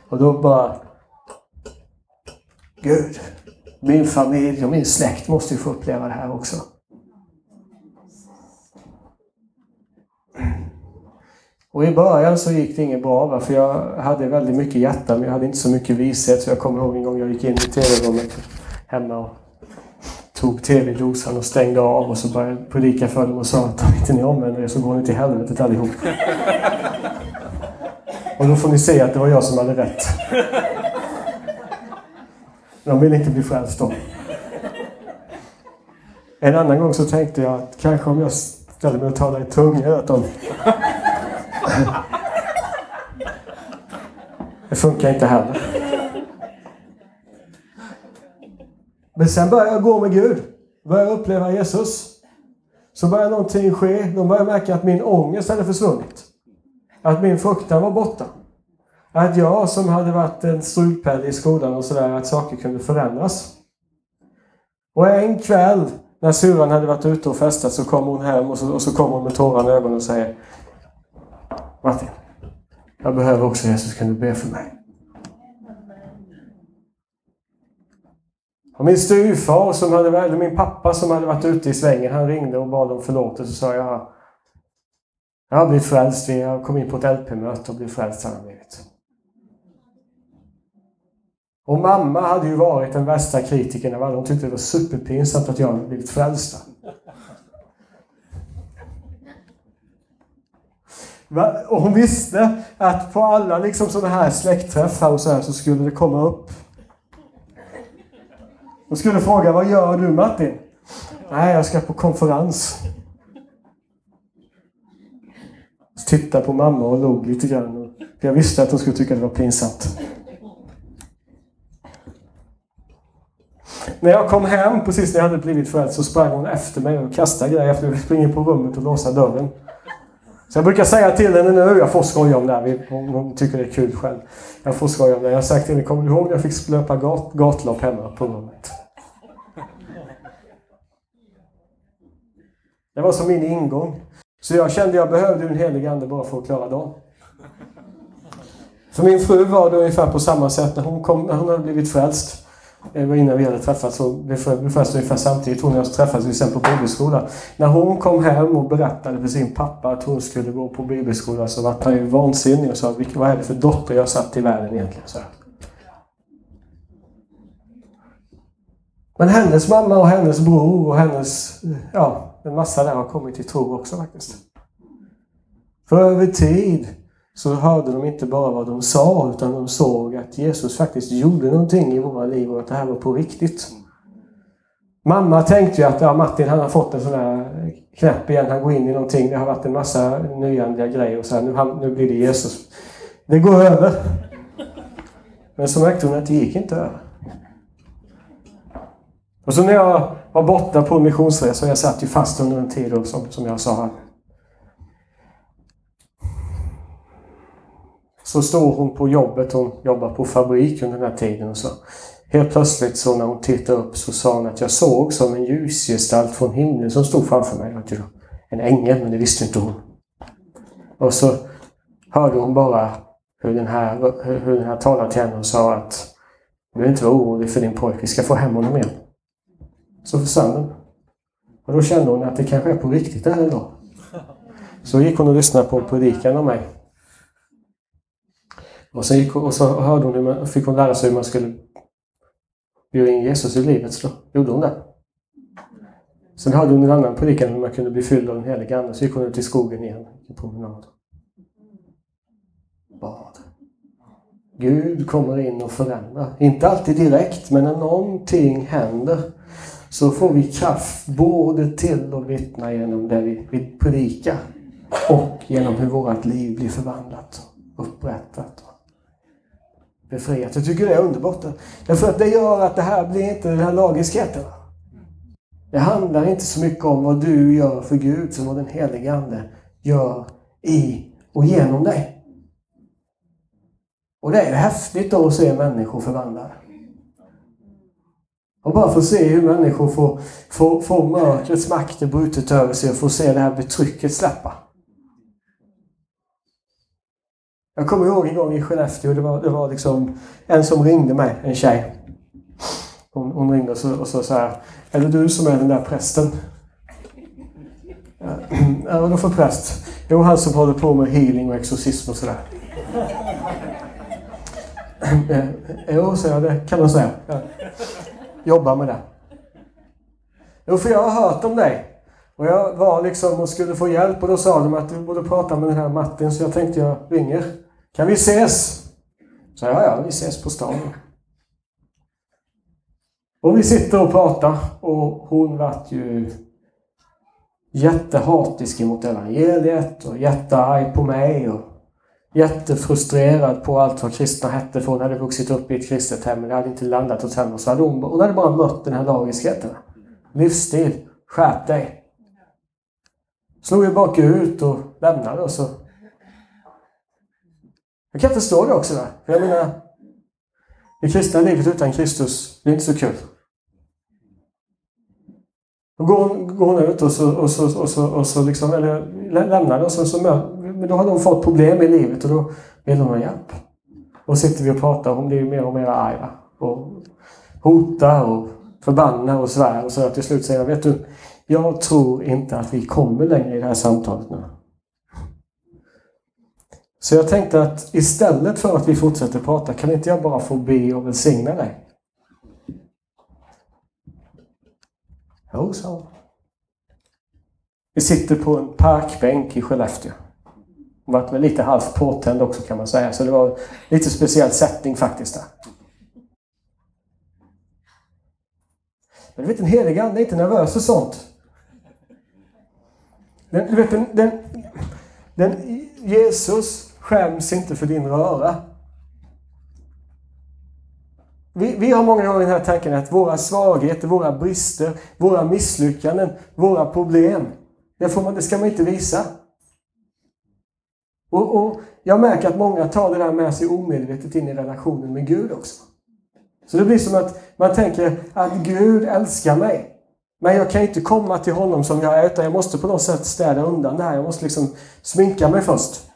Och då bara... Gud, min familj och min släkt måste ju få uppleva det här också. Och i början så gick det inget bra, va? för jag hade väldigt mycket hjärta men jag hade inte så mycket vishet. Så jag kommer ihåg en gång jag gick in i tv-rummet hemma och tog tv-dosan och stängde av och så började predika för dem och sa att om inte ni omvänder er så går ni till helvetet allihop. Och då får ni se att det var jag som hade rätt. De vill inte bli frälst då. En annan gång så tänkte jag att kanske om jag ställer mig och talar i tunga att de... Det funkar inte heller. Men sen börjar jag gå med Gud. Börjar uppleva Jesus. Så börjar någonting ske. De börjar märka att min ångest hade försvunnit. Att min fruktan var borta. Att jag som hade varit en strulpelle i skolan och sådär, att saker kunde förändras. Och en kväll när syrran hade varit ute och festat så kom hon hem och så, och så kom hon med tårar i ögonen och säger Martin, jag behöver också Jesus, kan du be för mig? Och min styvfar, som hade, eller min pappa som hade varit ute i svängen, han ringde och bad om förlåtelse och sa jag, jag har blivit frälst, jag kom in på ett LP-möte och blev frälst Han blivit. Och mamma hade ju varit den värsta kritikern av alla. Hon tyckte det var superpinsamt att jag hade blivit frälst. Och hon visste att på alla liksom sådana här släktträffar och så här så skulle det komma upp. Hon skulle fråga, vad gör du Martin? Nej, jag ska på konferens. Så tittade på mamma och log lite grann. Jag visste att hon skulle tycka det var pinsamt. När jag kom hem, precis när jag hade blivit förälder så sprang hon efter mig och kastade grejer efter mig. Springer på rummet och låsa dörren. Så jag brukar säga till henne nu, jag får skoja om det här, hon, tycker det är kul själv. Jag får skoja om det. Jag har sagt till henne, kommer du ihåg när jag fick löpa gat, gatlopp hemma på rummet? Det var som min ingång. Så jag kände att jag behövde en helig ande bara för att klara dagen. För min fru var det ungefär på samma sätt när hon, kom, när hon hade blivit frälst. Det var innan vi hade träffats och ungefär samtidigt. Hon och jag träffades vi sen på bibelskola. När hon kom hem och berättade för sin pappa att hon skulle gå på bibelskola så var han ju vansinnig och sa vad är det för dotter jag satt i världen egentligen? Så. Men hennes mamma och hennes bror och hennes, ja, en massa där har kommit till tro också faktiskt. För över tid så hörde de inte bara vad de sa utan de såg att Jesus faktiskt gjorde någonting i våra liv och att det här var på riktigt. Mamma tänkte ju att ja, Martin han har fått en sån här knäpp igen, han går in i någonting. Det har varit en massa nyandliga grejer och så här, nu, han, nu blir det Jesus. Det går över. Men så märkte hon att det gick inte över. Och så när jag var borta på missionsresa, jag satt ju fast under en tid då, som, som jag sa Så står hon på jobbet, hon jobbar på fabrik under den här tiden och så. Helt plötsligt så när hon tittade upp så sa hon att jag såg som en ljusgestalt från himlen som stod framför mig. En ängel, men det visste inte hon. Och så hörde hon bara hur den här, hur den här talade till henne och sa att du behöver inte vara orolig för din pojke, vi ska få hem honom igen. Så försvann den. Och då kände hon att det kanske är på riktigt det här idag. Så gick hon och lyssnade på predikan om mig. Och, så, gick, och så hörde hon man, fick hon lära sig hur man skulle bjuda in Jesus i livet. Så då gjorde hon det. Sen hörde hon en annan predikan hur man kunde bli fylld av den helige Ande. Så gick hon ut i skogen igen. En promenad. Bad. Gud kommer in och förändrar. Inte alltid direkt, men när någonting händer så får vi kraft både till att vittna genom det vi, vi predikar och genom hur vårt liv blir förvandlat, upprättat befriat. Jag tycker det är underbart. Därför att det gör att det här blir inte den här lagiskheten. Det handlar inte så mycket om vad du gör för Gud som vad den helige Ande gör i och genom dig. Och det är häftigt då att se människor förvandlade. Och bara få se hur människor får, får, får mörkrets makter brutet över sig och får se det här betrycket släppa. Jag kommer ihåg en gång i Skellefteå, det var, det var liksom en som ringde mig, en tjej. Hon, hon ringde och så, och så, så här, är det du som är den där prästen? Ja, vadå för präst? Jo, han som håller på med healing och exorcism och sådär. Jo, så jag, det kan man säga. Jag jobbar med det. Jo, för jag har hört om dig. Och jag var liksom och skulle få hjälp och då sa de att du borde prata med den här Martin så jag tänkte jag ringer. Kan vi ses? Så ja, ja, vi ses på stan. Och vi sitter och pratar och hon vart ju jättehatisk emot evangeliet och jättearg på mig och jättefrustrerad på allt vad kristna hette för hon hade vuxit upp i ett kristet hem men det hade inte landat hos henne. Så hade hon, hon hade bara mött den här lagiskheten. Livsstil, skärp dig. Slog ju bakut och lämnade och så. Jag kan förstå det också. Där. För jag menar, det kristna livet utan Kristus, det är inte så kul. Då går hon, går hon ut och så, och så, och så, och så liksom, eller lämnar det och så, så men då har hon fått problem i livet och då vill hon ha hjälp. Och sitter vi och pratar och hon blir mer och mer arg. Och hotar och förbannar och svär och så att till slut säger jag, vet du, jag tror inte att vi kommer längre i det här samtalet nu. Så jag tänkte att istället för att vi fortsätter prata, kan inte jag bara få be och välsigna dig? Jo, sa hon. Vi sitter på en parkbänk i Skellefteå. Hon var väl lite halvt påtänd också kan man säga, så det var lite speciell sättning faktiskt där. Men du vet, den helige ande är inte nervös för sånt. Den, du vet, den, den, den, Jesus skäms inte för din röra. Vi, vi har många gånger den här tanken att våra svagheter, våra brister, våra misslyckanden, våra problem, det, får man, det ska man inte visa. Och, och, Jag märker att många tar det där med sig omedvetet in i relationen med Gud också. Så det blir som att man tänker att Gud älskar mig. Men jag kan inte komma till honom som jag är, utan jag måste på något sätt städa undan det här. Jag måste liksom sminka mig först.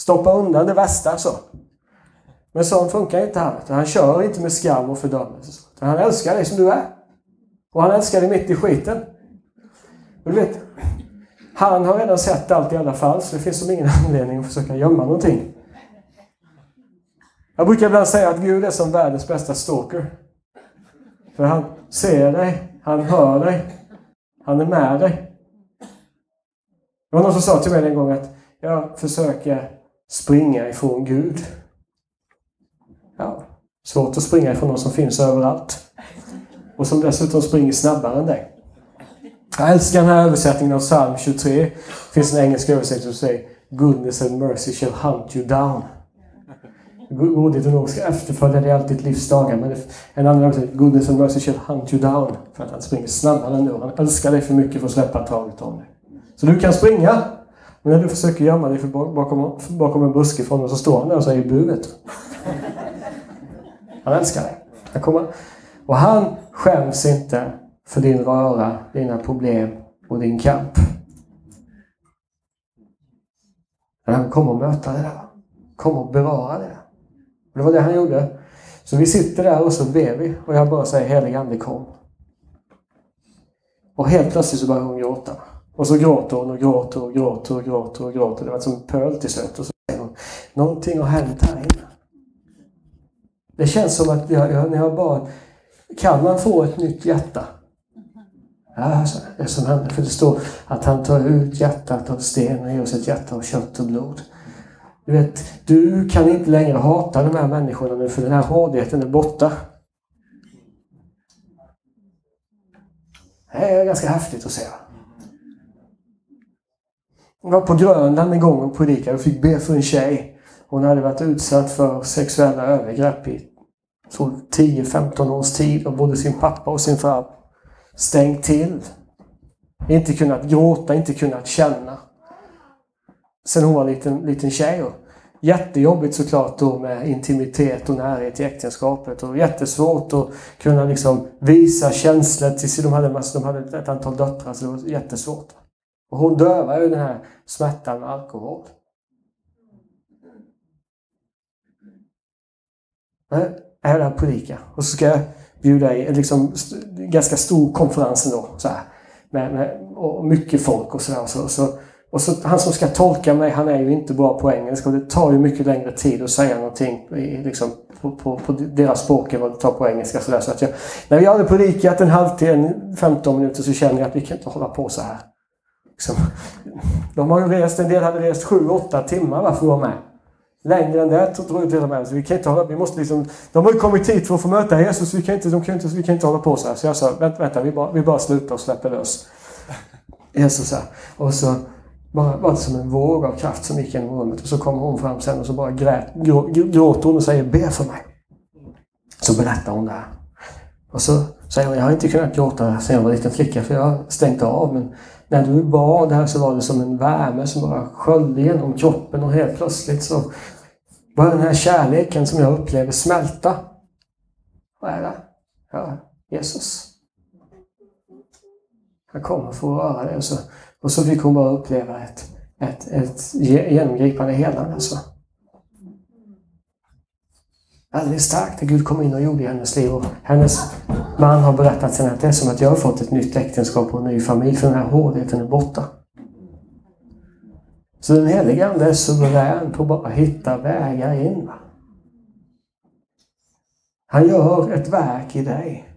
Stoppa undan det värsta så. Men sånt funkar inte han. Han kör inte med skam och fördömelse. Han älskar dig som du är. Och han älskar dig mitt i skiten. Och du vet, han har redan sett allt i alla fall, så det finns som ingen anledning att försöka gömma någonting. Jag brukar ibland säga att Gud är som världens bästa stalker. För han ser dig, han hör dig, han är med dig. Det var någon som sa till mig en gång att jag försöker springa ifrån Gud. Ja, svårt att springa ifrån någon som finns överallt. Och som dessutom springer snabbare än dig. Jag älskar den här översättningen av psalm 23. Det finns en engelsk översättning som säger Goodness and mercy shall hunt you down. Godhet och nåd ska efterfölja dig allt ditt livs dagar. Men en annan översättning, Goodness and mercy shall hunt you down. För att han springer snabbare än du. Han älskar dig för mycket för att släppa taget om dig. Så du kan springa. Men när du försöker gömma dig bakom, bakom en buske från honom så står han där och säger bu, vet du. Han älskar dig. Han kommer, och han skäms inte för din röra, dina problem och din kamp. Men han kommer att möta det där. Kommer att bevara det. Det var det han gjorde. Så vi sitter där och så ber vi och jag bara säger helig ande kom. Och helt plötsligt så börjar hon gråta. Och så gråter hon och gråter och gråter och gråter och gråter. Det var som en pöl till slut. Och så säger hon, någonting har hänt här inne. Det känns som att jag, jag, när jag bara, kan man få ett nytt hjärta? Ja, det som hände. För det står att han tar ut hjärtat av sten och ger oss ett hjärta av kött och blod. Du vet, du kan inte längre hata de här människorna nu för den här hårdheten är borta. Det är ganska häftigt att se. Jag var på Grönland en gång och predikade och fick be för en tjej. Hon hade varit utsatt för sexuella övergrepp i 10-15 års tid av både sin pappa och sin far stängt till. Inte kunnat gråta, inte kunnat känna. Sen hon var en liten, liten tjej. Och jättejobbigt såklart då med intimitet och närhet i äktenskapet. Och jättesvårt att kunna liksom visa känslor till sig. De hade, de hade ett antal döttrar så det var jättesvårt. Och hon dövar ju den här smärtan med alkohol. Jag är det och predika. Och så ska jag bjuda in, liksom ganska stor konferens ändå. Så här, med, med, och mycket folk och sådär. Så, så Och så, han som ska tolka mig, han är ju inte bra på engelska och det tar ju mycket längre tid att säga någonting i, liksom, på, på, på deras språk än vad det tar på engelska. Så, där. så att jag, när vi hade predikat en halvtimme, 15 minuter så känner jag att vi kan inte hålla på så här. Liksom, de har ju rest, en del hade rest 7-8 timmar för att vara med. Längre än det tror jag till och med. Så vi kan inte hålla, vi måste liksom, de har ju kommit hit för att få möta Jesus. Vi kan inte, de kan inte, vi kan inte hålla på så här. Så jag sa, vänta, vänta vi, bara, vi bara slutar och släpper lös. Jesus här. Och så bara, var det som en våg av kraft som gick genom rummet. Och så kommer hon fram sen och så bara grät, grå, gråter hon och säger be för mig. Så berättar hon det här. Och så säger hon, jag har inte kunnat gråta sedan jag var liten flicka för jag har stängt av. Men när du bad här så var det som en värme som bara sköljde genom kroppen och helt plötsligt så var den här kärleken som jag upplever smälta. Vad är det? Ja, Jesus. Han kommer få röra det. Och så, och så fick hon bara uppleva ett, ett, ett genomgripande helande. Alltså. Väldigt starkt att Gud kom in och gjorde i hennes liv. Och hennes man har berättat sen att det är som att jag har fått ett nytt äktenskap och en ny familj, för den här hårdheten är borta. Så den helige Ande är suverän på att bara hitta vägar in. Han gör ett verk i dig.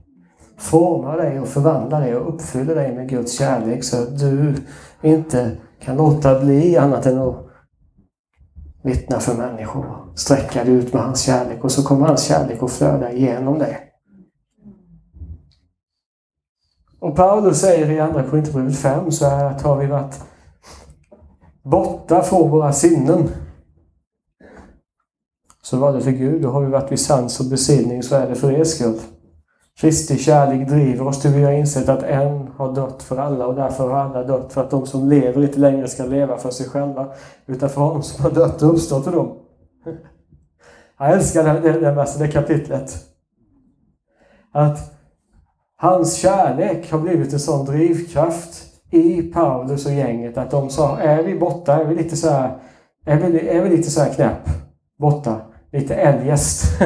Formar dig och förvandlar dig och uppfyller dig med Guds kärlek så att du inte kan låta bli annat än att vittna för människor. Sträcka dig ut med hans kärlek och så kommer hans kärlek att flöda igenom dig. Och Paulus säger i Andra Korinthierbrevet 5 så är att har vi varit borta från våra sinnen så var det för Gud. Och har vi varit vid sans och besinning så är det för er skull. Kristi kärlek driver oss till vi har insett att en har dött för alla och därför har alla dött för att de som lever inte längre ska leva för sig själva utan för honom som har dött och uppstått för dem. Jag älskar det, det, det, det kapitlet. Att Hans kärlek har blivit en sån drivkraft i Paulus och gänget att de sa, är vi borta, är vi lite så här, är vi, är vi lite så här knäpp borta, lite eljest,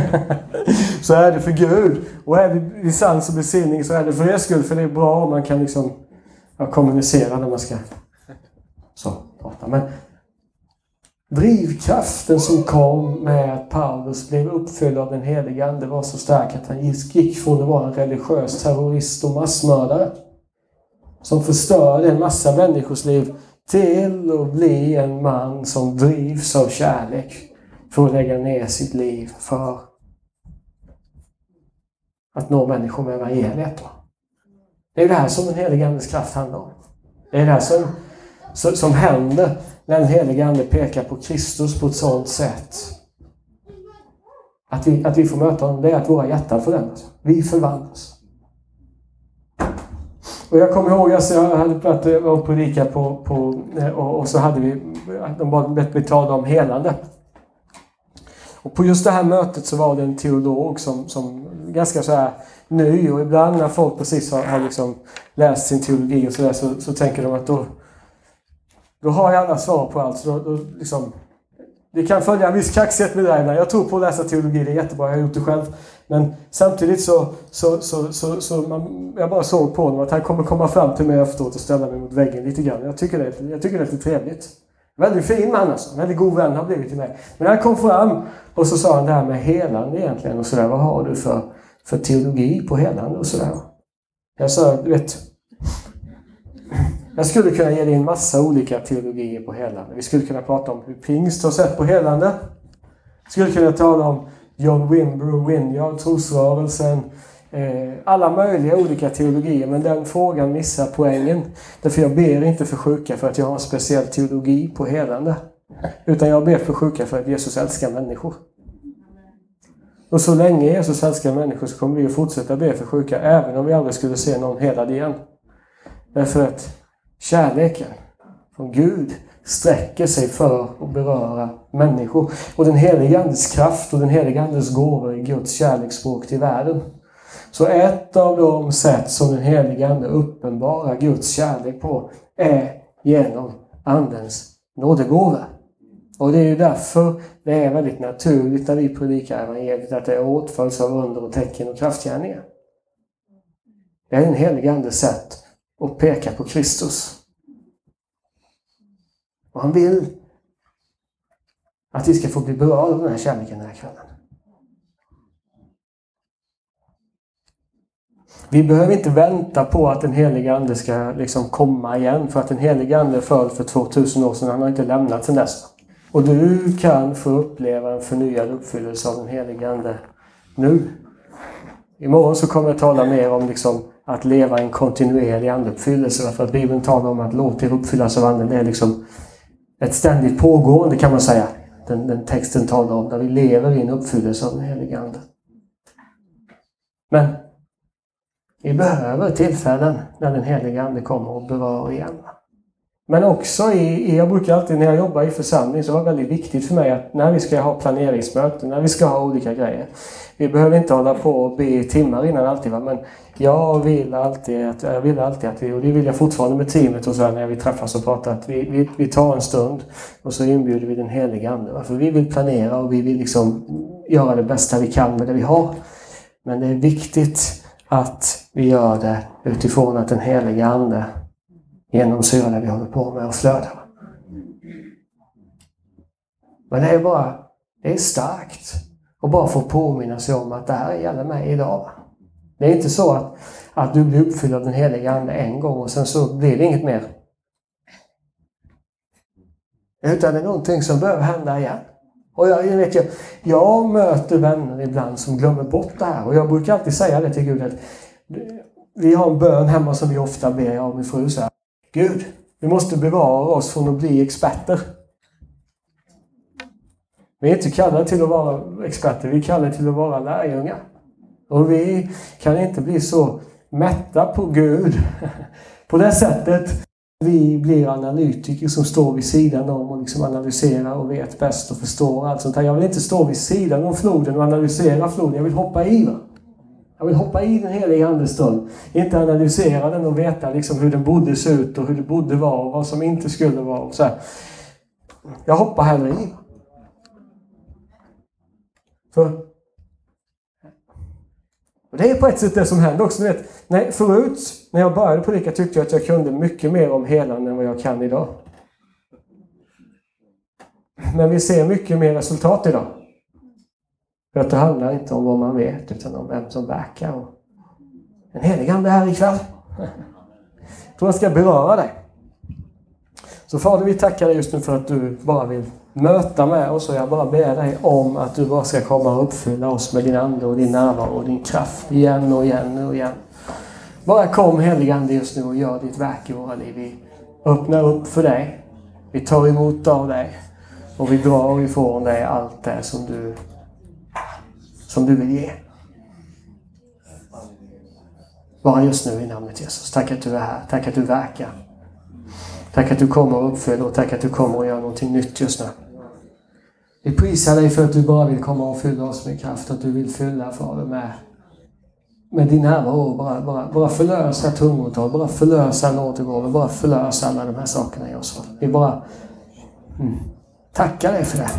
så är det för Gud. Och är vi i sans och besinning så är det för er skull, för det är bra om man kan liksom ja, kommunicera när man ska så, prata. Men Drivkraften som kom med att Paulus blev uppfylld av den helige Ande var så stark att han gick från att vara en religiös terrorist och massmördare som förstörde en massa människors liv till att bli en man som drivs av kärlek för att lägga ner sitt liv för att nå människor med evangeliet. Det är det här som den helige Andes kraft handlar om. Det är det här som, som händer när den helige Ande pekar på Kristus på ett sådant sätt att vi, att vi får möta honom, det är att våra hjärtan förändras. Vi förvandlas. Och jag kommer ihåg, alltså, jag hade varit och predikat på, på och, och, så hade vi, de bad mig tala om helande. Och på just det här mötet så var det en teolog som, som ganska så här ny och ibland när folk precis har, har liksom läst sin teologi och så, där, så, så tänker de att då, då har jag alla svar på allt. Så då, då liksom, det kan följa en viss kaxighet med det där Jag tror på att läsa teologi, det är jättebra, jag har gjort det själv. Men samtidigt så, så, så, så, så man, jag bara såg på honom att han kommer komma fram till mig efteråt och ställa mig mot väggen lite grann. Jag tycker det, jag tycker det är lite trevligt. Väldigt fin man alltså. Väldigt god vän har blivit till mig. Men han kom fram och så sa han det här med helande egentligen och sådär. Vad har du för, för teologi på helande och sådär. Jag sa, du vet, jag skulle kunna ge dig en massa olika teologier på helande. Vi skulle kunna prata om hur pingst har sett på helande. Vi skulle kunna tala om John Wimbrough Winyard, trosrörelsen, Eh, alla möjliga olika teologier. Men den frågan missar poängen. Därför jag ber inte för sjuka för att jag har en speciell teologi på helande. Utan jag ber för sjuka för att Jesus älskar människor. Och så länge Jesus älskar människor så kommer vi att fortsätta be för sjuka även om vi aldrig skulle se någon helad igen. Därför att Kärleken från Gud sträcker sig för att beröra människor. Och den helige Andes kraft och den helige Andes gåvor är Guds kärleksspråk till världen. Så ett av de sätt som den helige Ande uppenbarar Guds kärlek på är genom Andens nådegåva. Och det är ju därför det är väldigt naturligt när vi predikar evangeliet att det åtföljs av under och tecken och kraftgärningar. Det är den helige Andes sätt att peka på Kristus. Och han vill att vi ska få bli berörda av den här kärleken den här kvällen. Vi behöver inte vänta på att den heliga Ande ska liksom komma igen. För att den heliga Ande föll för 2000 år sedan. Han har inte lämnat sedan dess. Och du kan få uppleva en förnyad uppfyllelse av den heliga Ande nu. Imorgon så kommer jag tala mer om liksom att leva en kontinuerlig andeuppfyllelse. För att Bibeln talar om att låta er uppfyllas av Anden. Det är liksom ett ständigt pågående kan man säga. Den, den texten talar om. Där vi lever i en uppfyllelse av den heliga Ande. Men vi behöver tillfällen när den heliga Ande kommer och berör igen. Men också i, jag brukar alltid när jag jobbar i församling så var det väldigt viktigt för mig att när vi ska ha planeringsmöten, när vi ska ha olika grejer. Vi behöver inte hålla på och be i timmar innan alltid va? men jag vill alltid att, jag vill alltid att vi, och det vill jag fortfarande med teamet och så här, när vi träffas och pratar, att vi, vi, vi tar en stund och så inbjuder vi den heliga Ande. Va? För vi vill planera och vi vill liksom göra det bästa vi kan med det vi har. Men det är viktigt att vi gör det utifrån att den helige Ande genomsyrar det vi håller på med och flödar. Men det är bara, det är starkt att bara få påminna sig om att det här gäller mig idag. Det är inte så att, att du blir uppfylld av den helige Ande en gång och sen så blir det inget mer. Utan det är någonting som behöver hända igen. Och jag, jag, vet, jag, jag möter vänner ibland som glömmer bort det här och jag brukar alltid säga det till Gud att vi har en bön hemma som vi ofta ber, jag och min fru. Så här, Gud, vi måste bevara oss från att bli experter. Vi är inte kallade till att vara experter, vi är kallade till att vara lärjungar. Och vi kan inte bli så mätta på Gud på det sättet vi blir analytiker som står vid sidan om och liksom analyserar och vet bäst och förstår allt sånt här. Jag vill inte stå vid sidan om floden och analysera floden. Jag vill hoppa i den. Jag vill hoppa i den heliga Andes stund. Inte analysera den och veta liksom hur den borde se ut och hur det borde vara och vad som inte skulle vara. Och så här. Jag hoppar hellre i. För och det är på ett sätt det som händer också. Ni vet, nej, förut när jag började predika tyckte jag att jag kunde mycket mer om helande än vad jag kan idag. Men vi ser mycket mer resultat idag. För att det handlar inte om vad man vet utan om vem som verkar. Och en helig ande här ikväll. Jag tror jag ska beröra dig. Så Fader, vi tackar dig just nu för att du bara vill möta med oss och jag bara ber dig om att du bara ska komma och uppfylla oss med din Ande och din närvaro och din kraft igen och igen och igen. Bara kom helig Ande just nu och gör ditt verk i våra liv. Vi öppnar upp för dig. Vi tar emot av dig. Och vi drar ifrån dig allt det som du, som du vill ge. Bara just nu i namnet Jesus. Tack att du är här. Tack att du verkar. Tack att du kommer och uppfyller och tack att du kommer och gör någonting nytt just nu. Vi prisar dig för att du bara vill komma och fylla oss med kraft, att du vill fylla Fader med, med din närvaro. Bara, bara, bara förlösa tungotal, bara förlösa nådegåvor, bara förlösa alla de här sakerna i oss. Vi bara mm, tackar dig för det.